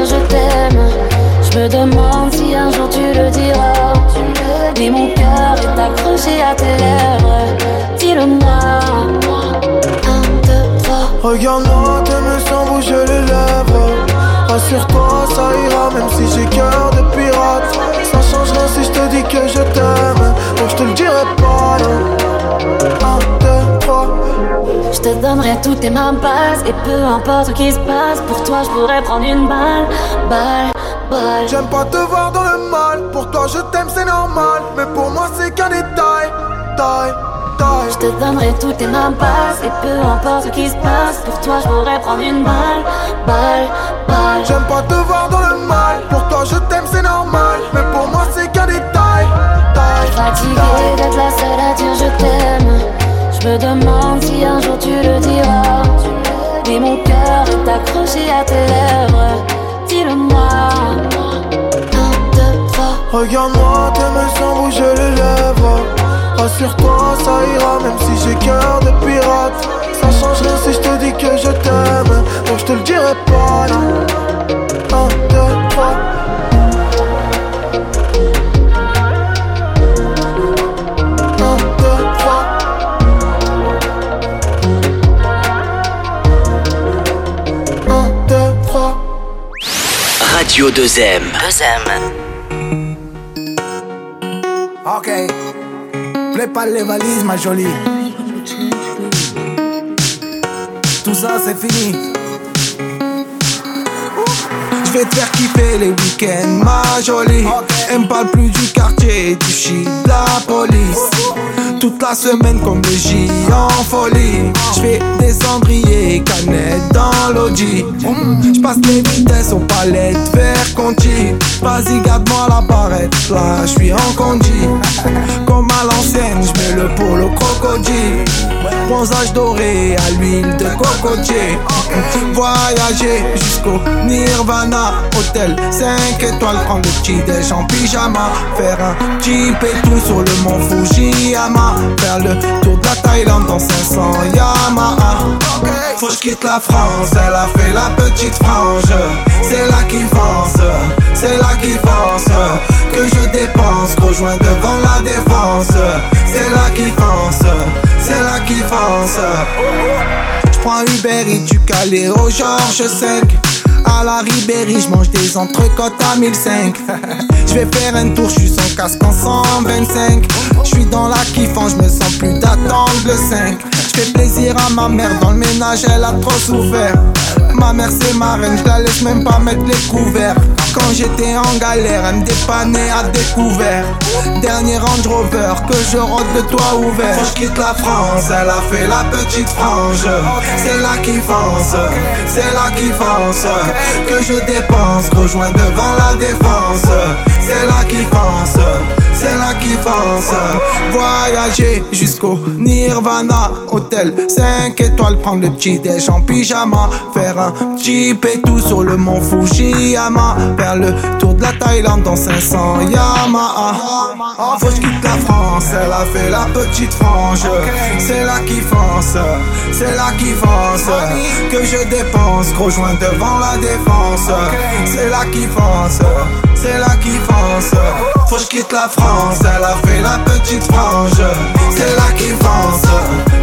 Speaker 20: je t'aime. Je
Speaker 8: me demande si un jour tu le diras. Mais mon cœur est accroché à tes lèvres. Dis-le-moi. Un, deux, trois.
Speaker 20: Regarde-moi, tes mains sans bouger les lèvres. Rassure-toi, ça ira, même si j'ai cœur de pirate. Ça change rien si je te dis que je t'aime. Donc je te le dirai pas. Un, deux.
Speaker 8: Je te donnerai toutes tes mains passes Et peu importe ce qui se passe Pour toi je pourrais prendre une balle Balle, balle.
Speaker 20: J'aime pas te voir dans le mal Pour toi je t'aime c'est normal Mais pour moi c'est qu'un détail Taille, taille.
Speaker 8: Je te donnerai toutes tes mains passes Et peu importe ce qui se passe Pour toi je pourrais prendre une balle Balle, balle.
Speaker 20: J'aime pas te voir dans le mal Pour toi je t'aime c'est normal Mais pour moi c'est qu'un détail Taille,
Speaker 8: Fatigué d'être la seule à dire je t'aime je demande si un jour tu le diras. Mais mon cœur est à tes lèvres. Dis-le-moi.
Speaker 20: Regarde-moi, tes mains sans bouger les lèvres. Rassure-toi, ça ira, même si j'ai cœur de pirate. Ça change rien si je te dis que je t'aime. Donc je te le dirai pas, non. Un, deux, trois.
Speaker 9: Radio 2M.
Speaker 12: 2M.
Speaker 20: Ok. Prépare les valises, ma jolie. Tout ça, c'est fini. Je vais te faire kiffer les week-ends, ma jolie. Elle me parle plus du quartier, du shit, de la police. Toute la semaine comme le J en folie. Je fais des cendriers, canettes dans l'audi. Je passe les vitesses aux palettes, vers Conti. Vas-y, garde-moi la barrette, là je suis en condi. Comme à l'ancienne, je mets le polo crocodile. Bronzage doré à l'huile de cocotier. Voyager jusqu'au Nirvana. Hôtel 5 étoiles, prendre le petit déj en pyjama. Faire un et tout sur le mont Fujiyama. Faire le tour de la Thaïlande dans 500 Yamaha. Faut que je quitte la France, elle a fait la petite frange. C'est là qui pense, c'est là qui pense. Que je dépense, rejoins devant la défense. C'est là qui pense, c'est là qui pense. J'prends Uber et du Calais au Georges 5 à la Ribéry, je mange des entrecôtes à 1005. Je vais faire un tour, je suis sans casque en 125. Je suis dans la kiffant, je me sens plus d'attendre le 5. Je fais plaisir à ma mère, dans le ménage elle a trop souffert. Ma mère c'est ma reine, je la laisse même pas mettre les couverts. Quand j'étais en galère, elle me dépannait à découvert. Dernier Range Rover que je rentre de toit ouvert. Quand je quitte la France, elle a fait la petite frange. C'est là qui fonce, c'est là qui fonce. Que je dépense, rejoins devant la défense. C'est là qui fonce, c'est là qui fonce. Voyager jusqu'au Nirvana, hôtel 5 étoiles, prendre le petit déj en pyjama. Faire un jeep et tout sur le mont Fujiyama. Faire le tour de la Thaïlande dans 500 Yamaha. Faut que je quitte la France, elle a fait la petite frange. C'est là qui fonce, c'est là qui fonce. Que je dépense, rejoins devant la défense. C'est là qui fonce, c'est là qui fonce. Faut que je quitte la France, elle a fait la petite frange. C'est là qui fonce,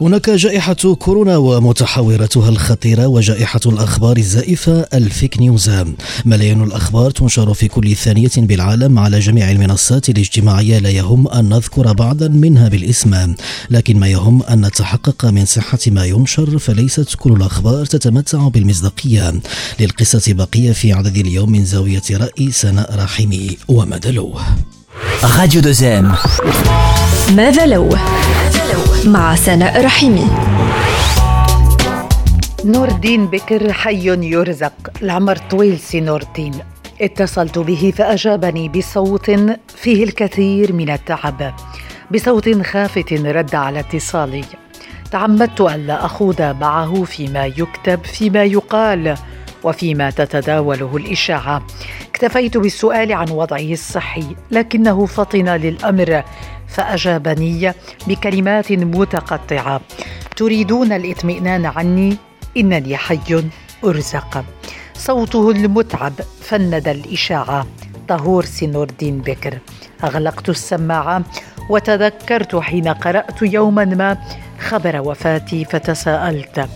Speaker 2: هناك جائحة كورونا ومتحوراتها الخطيرة وجائحة الأخبار الزائفة الفيك نيوز. ملايين الأخبار تنشر في كل ثانية بالعالم على جميع المنصات الاجتماعية لا يهم أن نذكر بعضا منها بالاسم. لكن ما يهم أن نتحقق من صحة ما ينشر فليست كل الأخبار تتمتع بالمصداقية. للقصة بقية في عدد اليوم من زاوية رأي سناء رحيمي ومدلوه.
Speaker 8: راديو دوزيم
Speaker 1: ماذا لو؟ مع سناء رحيمي.
Speaker 21: نور الدين بكر حي يرزق. العمر طويل سي نور الدين اتصلت به فأجابني بصوت فيه الكثير من التعب بصوت خافت رد على اتصالي. تعمدت ألا أخوض معه فيما يكتب فيما يقال. وفيما تتداوله الإشاعة. اكتفيت بالسؤال عن وضعه الصحي لكنه فطن للأمر فأجابني بكلمات متقطعة. تريدون الإطمئنان عني؟ إنني حي أرزق. صوته المتعب فند الإشاعة. طهور سنور الدين بكر. أغلقت السماعة وتذكرت حين قرأت يوما ما خبر وفاتي فتساءلت.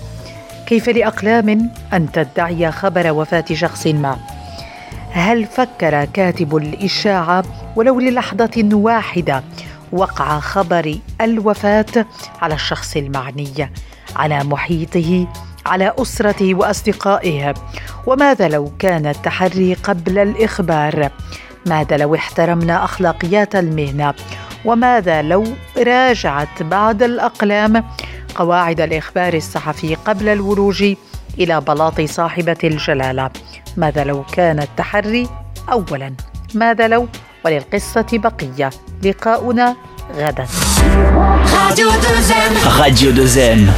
Speaker 21: كيف لأقلام أن تدعي خبر وفاة شخص ما؟ هل فكر كاتب الإشاعة ولو للحظة واحدة وقع خبر الوفاة على الشخص المعني على محيطه على أسرته وأصدقائه؟ وماذا لو كان التحري قبل الإخبار؟ ماذا لو احترمنا أخلاقيات المهنة؟ وماذا لو راجعت بعض الأقلام قواعد الإخبار الصحفي قبل الولوج إلى بلاط صاحبة الجلالة. ماذا لو كان التحري اولا؟ ماذا لو؟ وللقصة بقية. لقاؤنا غدا.
Speaker 8: راديو دوزين راديو دوزين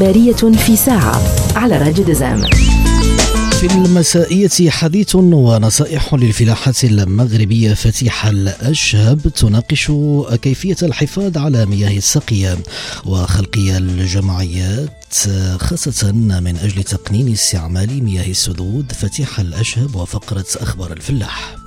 Speaker 1: إخبارية في ساعة على راديو دزام.
Speaker 2: في المسائية حديث ونصائح للفلاحة المغربية فتيحة الأشهب تناقش كيفية الحفاظ على مياه السقي وخلق الجمعيات خاصة من أجل تقنين استعمال مياه السدود. فتيحة الأشهب وفقرة أخبار الفلاح.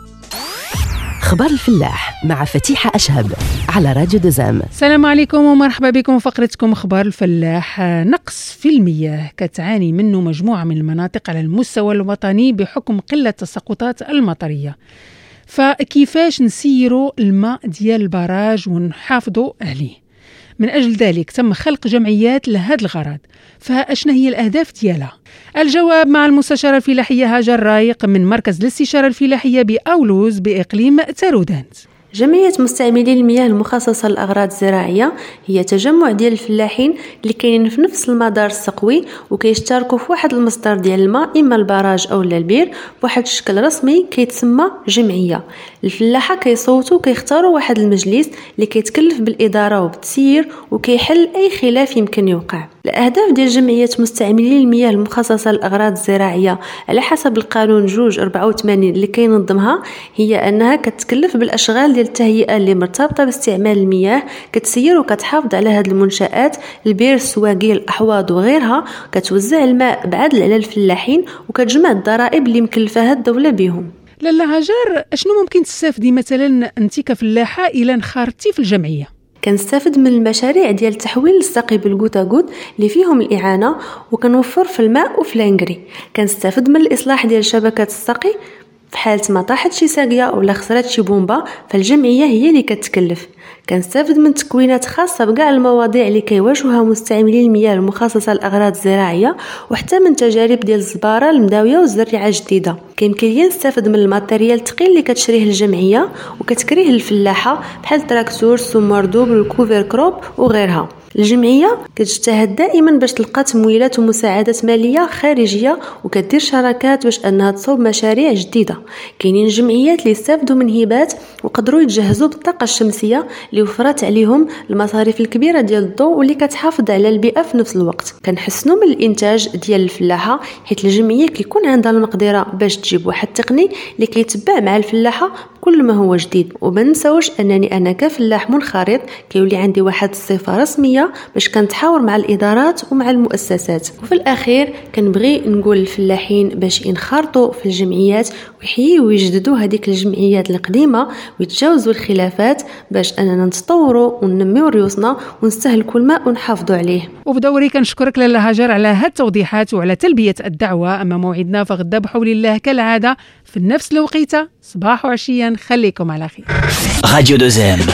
Speaker 1: أخبار الفلاح مع فتيحة أشهب على راديو دزام
Speaker 22: السلام عليكم ومرحبا بكم. فقرتكم أخبار الفلاح. نقص في المياه كتعاني منه مجموعة من المناطق على المستوى الوطني بحكم قلة التساقطات المطرية. فكيفاش نسيروا الماء ديال البراج ونحافظوا عليه؟ من أجل ذلك تم خلق جمعيات لهذا الغرض. فأشنا هي الأهداف ديالها؟ الجواب مع المستشارة الفلاحية هاجر رايق من مركز الاستشارة الفلاحية بأولوز بإقليم تارودانت
Speaker 23: جمعية مستعملي المياه المخصصة للأغراض الزراعية هي تجمع ديال الفلاحين اللي كاينين في نفس المدار السقوي وكيشتركوا في واحد المصدر ديال الماء إما البراج أو البير بواحد الشكل رسمي كيتسمى جمعية. الفلاحة كيصوتوا كيختاروا واحد المجلس اللي كيتكلف بالإدارة وبالتسيير وكيحل أي خلاف يمكن يوقع. الأهداف ديال جمعية مستعملي المياه المخصصة للأغراض الزراعية على حسب القانون جوج 84 اللي كينظمها هي أنها كتكلف بالأشغال ديال التهيئة اللي مرتبطة باستعمال المياه كتسير وكتحافظ على هاد المنشآت البير السواقي الأحواض وغيرها كتوزع الماء بعدل على الفلاحين وكتجمع الضرائب اللي مكلفاها الدولة بهم.
Speaker 22: لالا هاجر شنو ممكن تستافدي مثلا انت كفلاحه إلى انخرطتي في الجمعية؟
Speaker 23: كنستافد من المشاريع ديال تحويل السقي بال goutte à goutte اللي فيهم الإعانة وكنوفر في الماء وفي ال engrais كنستافد من الإصلاح ديال شبكات السقي في حالة ما طاحت شي ساقية ولا خسرت شي بومبا فالجمعية هي اللي كتكلف. كنستافد من تكوينات خاصة بكاع المواضيع اللي كيواجهوها مستعملي المياه المخصصة للأغراض الزراعية وحتى من تجارب ديال الزبارة المداوية والزريعة الجديدة كيمكن ليا نستافد من ال matériel الثقيل اللي كتشريه الجمعية وكتكريه الفلاحة بحال tracteur semoir double ال cover crop وغيرها. الجمعية كتجتهد دائما باش تلقى تمويلات ومساعدات مالية خارجية وكدير شراكات باش أنها تصوب مشاريع جديدة. كاينين جمعيات اللي استافدوا من هبات وقدروا يتجهزوا بالطاقة الشمسية اللي وفرت عليهم المصاريف الكبيرة ديال الضوء واللي كتحافظ على البيئة في نفس الوقت. كنحسنوا من الإنتاج ديال الفلاحة حيت الجمعية كيكون عندها المقدرة باش تجيب واحد التقني اللي كيتبع مع الفلاحة كل ما هو جديد. وما أنني أنا كفلاح منخرط كيولي عندي واحد الصفة رسمية باش كنتحاور مع الإدارات ومع المؤسسات. وفي الأخير كنبغي نقول للفلاحين باش ينخرطوا في الجمعيات ويحيوا ويجددوا هذيك الجمعيات القديمة ويتجاوزوا الخلافات باش أننا نتطوروا وننميو ريوسنا ونستهلكوا الماء ونحافظوا عليه.
Speaker 22: وبدوري كنشكرك لاله هاجر على هاد التوضيحات وعلى تلبية الدعوة. أما موعدنا فغدا بحول الله كالعادة. في نفس الوقيته صباح وعشيا خليكم على خير
Speaker 9: Radio 2M.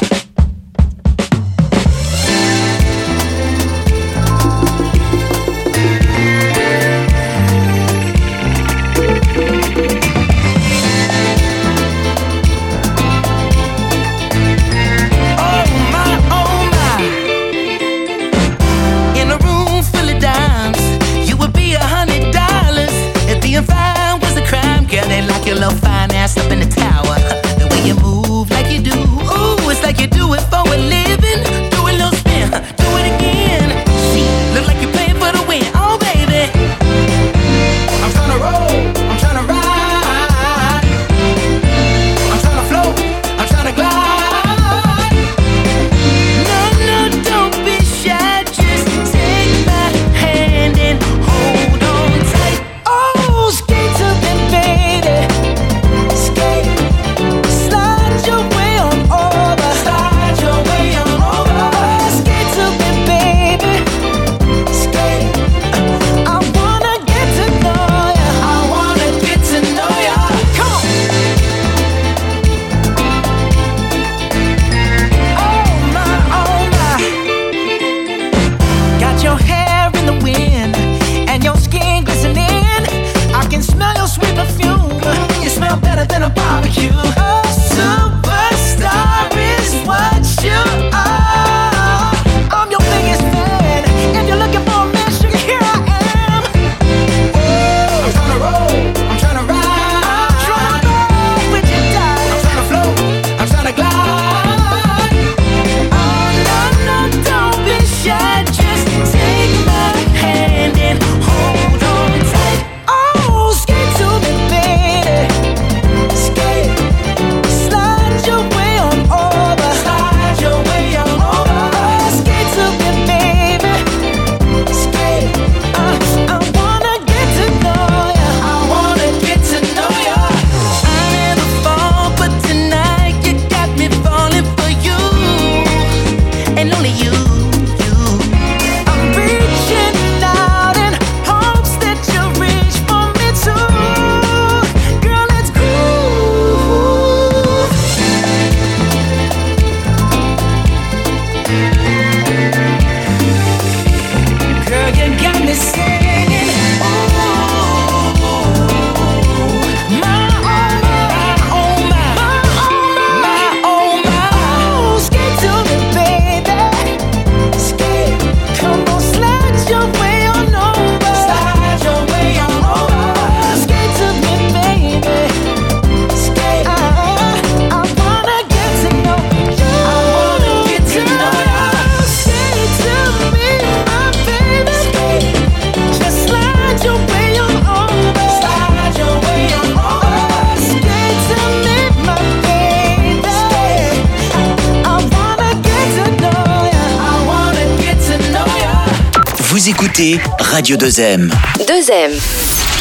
Speaker 9: Écoutez Radio 2M.
Speaker 1: Deuxième.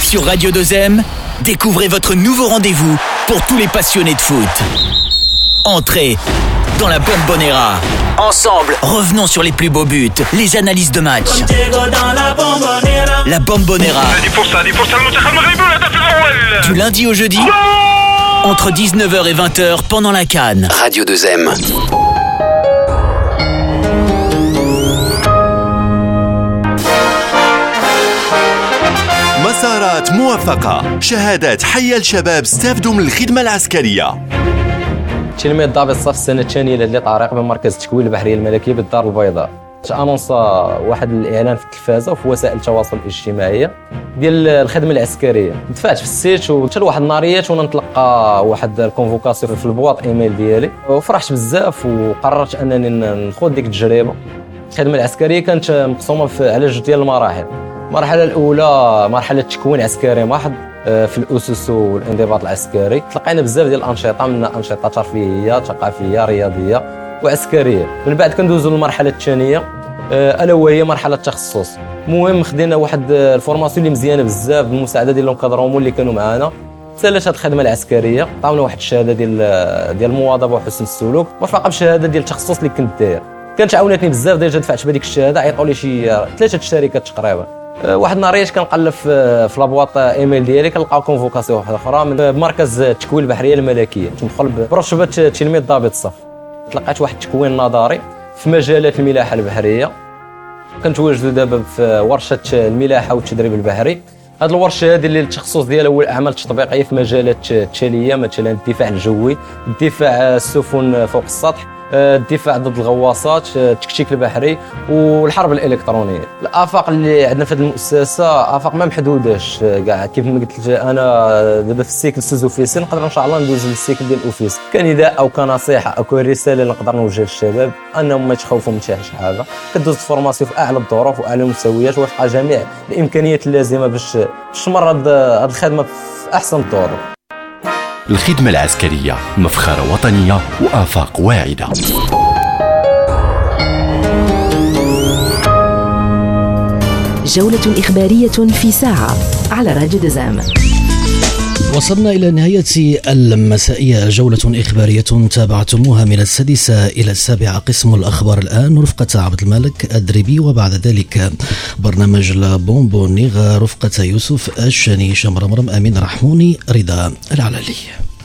Speaker 9: Sur Radio 2M, découvrez votre nouveau rendez-vous pour tous les passionnés de foot. Entrez dans la bombonera. Ensemble, revenons sur les plus beaux buts, les analyses de match. La bombonera. Du lundi au jeudi, entre 19h et 20h pendant la canne.
Speaker 5: Radio 2M.
Speaker 24: مسارات موفقة. شهادات حية الشباب استفدوا من الخدمة العسكرية.
Speaker 25: تلميذ ضابط الصف السنة الثانية لدي طريق بمركز التكوين البحرية الملكية بالدار البيضاء. annonce واحد الإعلان في التلفازة وفي وسائل التواصل الاجتماعي ديال الخدمة العسكرية. دفعت في ال site ومشى لواحد النهاريات وأنا نتلقى واحد ال convocation في ال boîte email ديالي. وفرحت بزاف وقررت أنني نخوض ديك التجربة. الخدمة العسكرية كانت مقسومة في على جوج ديال المراحل. المرحله الأولى مرحلة تكوين عسكري محض آه، في الأسس والانضباط العسكري. تلقينا بزاف ديال الأنشطة من أنشطة ترفيهية ثقافية رياضية وعسكرية. من بعد كندوزو للمرحلة الثانية آه، ألا وهي مرحلة التخصص المهم خدينا واحد آه، ال formation اللي مزيانة بزاف بالمساعده ديال ال encadrement اللي كانوا معانا. سالت هذه الخدمة العسكرية عطاونا واحد الشهادة ديال ديال المواظبه وحسن السلوك. مرفقه بشهادة ديال التخصص اللي كنت داير. كانت عاونتني بزاف déjà دفعت بهذيك الشهادة عيطوا لي شي ثلاثة الشركات تقريبا. واحد النهاريات كنقلب في la boîte email ديالي كنلقى convocation واحدة أخرى من مركز التكوين البحريه الملكية. تدخل برتبة تلميذ ضابط الصف تلقيت واحد التكوين نظري في مجالات الملاحة البحرية. كنتواجدوا دابا في ورشة الملاحة والتدريب البحري. هذه الورشة هذه اللي التخصص ديالها هو الأعمال التطبيقية في مجالات التالية مثلا الدفاع الجوي الدفاع السفن فوق السطح آه، الدفاع ضد الغواصات آه، التكتيك البحري والحرب الإلكترونية. الآفاق اللي عندنا في هذه المؤسسة آفاق ما محدوداش آه، كاع كيف ما قلت أنا دابا في ال cycle sous-officier نقدر إن شاء الله ندوز لل cycle ديال ال officier كنداء أو كنصيحه أو كرساله نقدر نوجه للشباب أنهم ما يتخوفوا من شي حاجة. كدوز ال formation في أعلى الظروف وأعلى المستويات وفق جميع الإمكانيات اللازمة باش تمر هاد الخدمة في أحسن الطرق
Speaker 24: الخدمة العسكرية مفخرة وطنية وآفاق واعدة.
Speaker 1: جولة إخبارية في ساعة على راديو دزام.
Speaker 2: وصلنا إلى نهاية المسائية. جولة إخبارية تابعتموها من السادسة إلى السابعة. قسم الأخبار الآن رفقة عبد الملك أدربي وبعد ذلك برنامج لا بومبونيغا رفقة يوسف الشني شمرمرم أمين رحموني رضا العلالي.